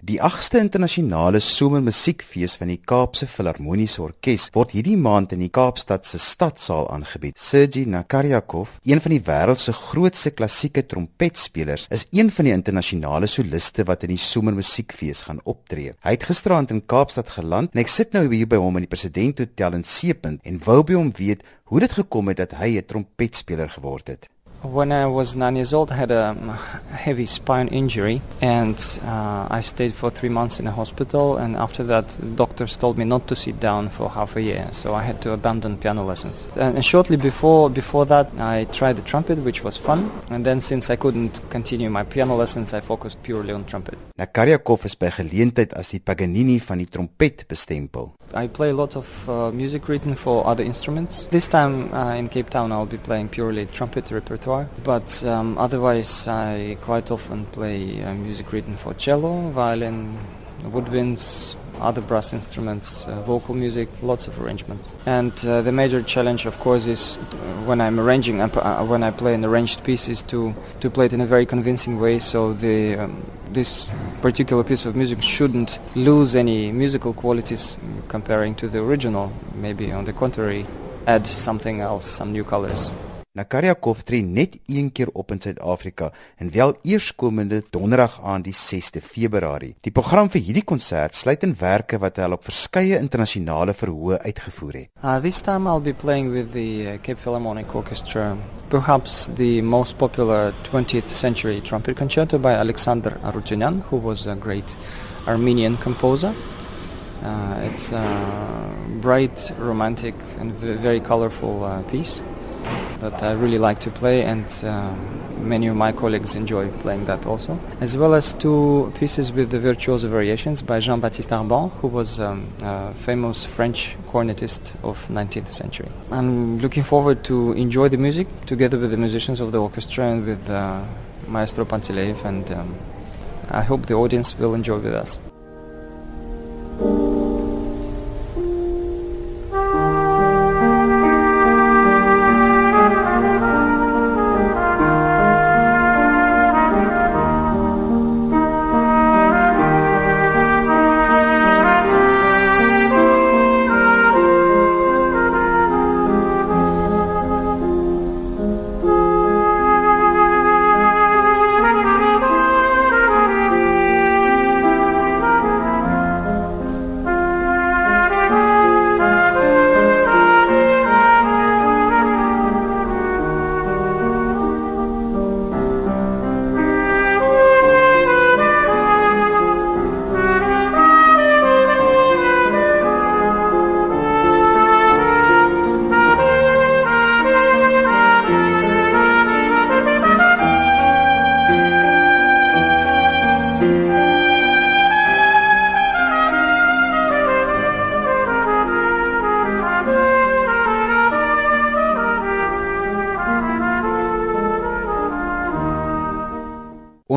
Die 8ste internasionale somermusiekfees van die Kaapse Filharmoniese Orkees word hierdie maand in die Kaapstad se Stadsaal aangebied. Sergei Nakaryakov, een van die wêreld se grootste klassieke trompetspelers, is een van die internasionale soliste wat in die somermusiekfees gaan optree. Hy het gisteraand in Kaapstad geland en ek sit nou hier by hom in die President Hotel in Seepunt en wou by hom weet hoe dit gekom het dat hy 'n trompetspeler geword het. When I was nine years old, I had a heavy spine injury, and uh, I stayed for three months in a hospital. And after that, doctors told me not to sit down for half a year, so I had to abandon piano lessons. And, and shortly before before that, I tried the trumpet, which was fun. And then, since I couldn't continue my piano lessons, I focused purely on trumpet. Nakaryakov is by geleentheid as die Paganini van die trompet bestempel. I play a lot of uh, music written for other instruments. This time uh, in Cape Town, I'll be playing purely trumpet repertoire. But um, otherwise, I quite often play uh, music written for cello, violin, woodwinds, other brass instruments, uh, vocal music, lots of arrangements. And uh, the major challenge, of course, is uh, when I'm arranging, uh, when I play an arranged piece, is to, to play it in a very convincing way so the, um, this particular piece of music shouldn't lose any musical qualities comparing to the original. Maybe, on the contrary, add something else, some new colors. Nakaryakov tree net een keer op in Suid-Afrika en wel eerskomende donderdag aan die 6de Februarie. Die program vir hierdie konsert sluit in werke wat hy al op verskeie internasionale verhoë uitgevoer het. Uh, this time I'll be playing with the uh, Cape Philharmonic Orchestra, perhaps the most popular 20th century trumpet concerto by Alexander Arutyunyan, who was a great Armenian composer. Uh, it's a bright, romantic and very colorful uh, piece. That I really like to play, and uh, many of my colleagues enjoy playing that also. As well as two pieces with the virtuoso variations by Jean-Baptiste Arban, who was um, a famous French cornetist of 19th century. I'm looking forward to enjoy the music together with the musicians of the orchestra and with uh, Maestro Pantilev, and um, I hope the audience will enjoy with us.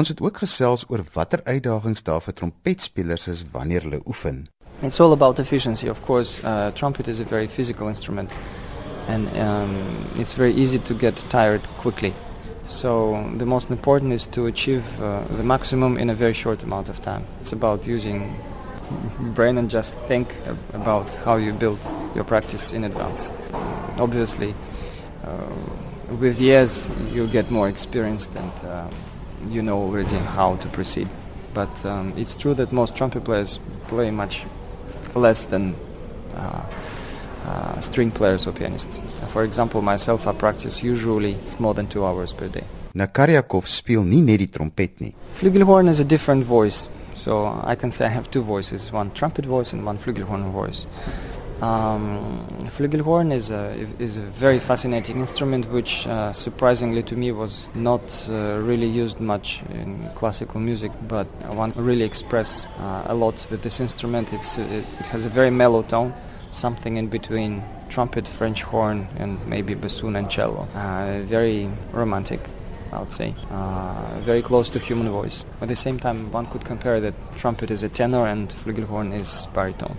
Ons het ook gesels oor watter uitdagings daar vir trompetspelers is wanneer hulle oefen. It's all about efficiency, of course. Uh, trumpet is a very physical instrument, and um, it's very easy to get tired quickly. So the most important is to achieve uh, the maximum in a very short amount of time. It's about using brain and just think about how you build your practice in advance. Obviously, uh, with years you get more experienced and. You know already how to proceed. But um, it's true that most trumpet players play much less than uh, uh, string players or pianists. For example, myself, I practice usually more than two hours per day. Nakaryakov speel nie net die trompet nie. Flugelhorn is a different voice. So I can say I have two voices, one trumpet voice and one flugelhorn voice. Um, flugelhorn is a, is a very fascinating instrument which uh, surprisingly to me was not uh, really used much in classical music but one really express uh, a lot with this instrument it's, it, it, has a very mellow tone something in between trumpet french horn and maybe bassoon and cello uh, very romantic I would say, uh, very close to human voice. At the same time, one could compare that trumpet is a tenor and flugelhorn is baritone.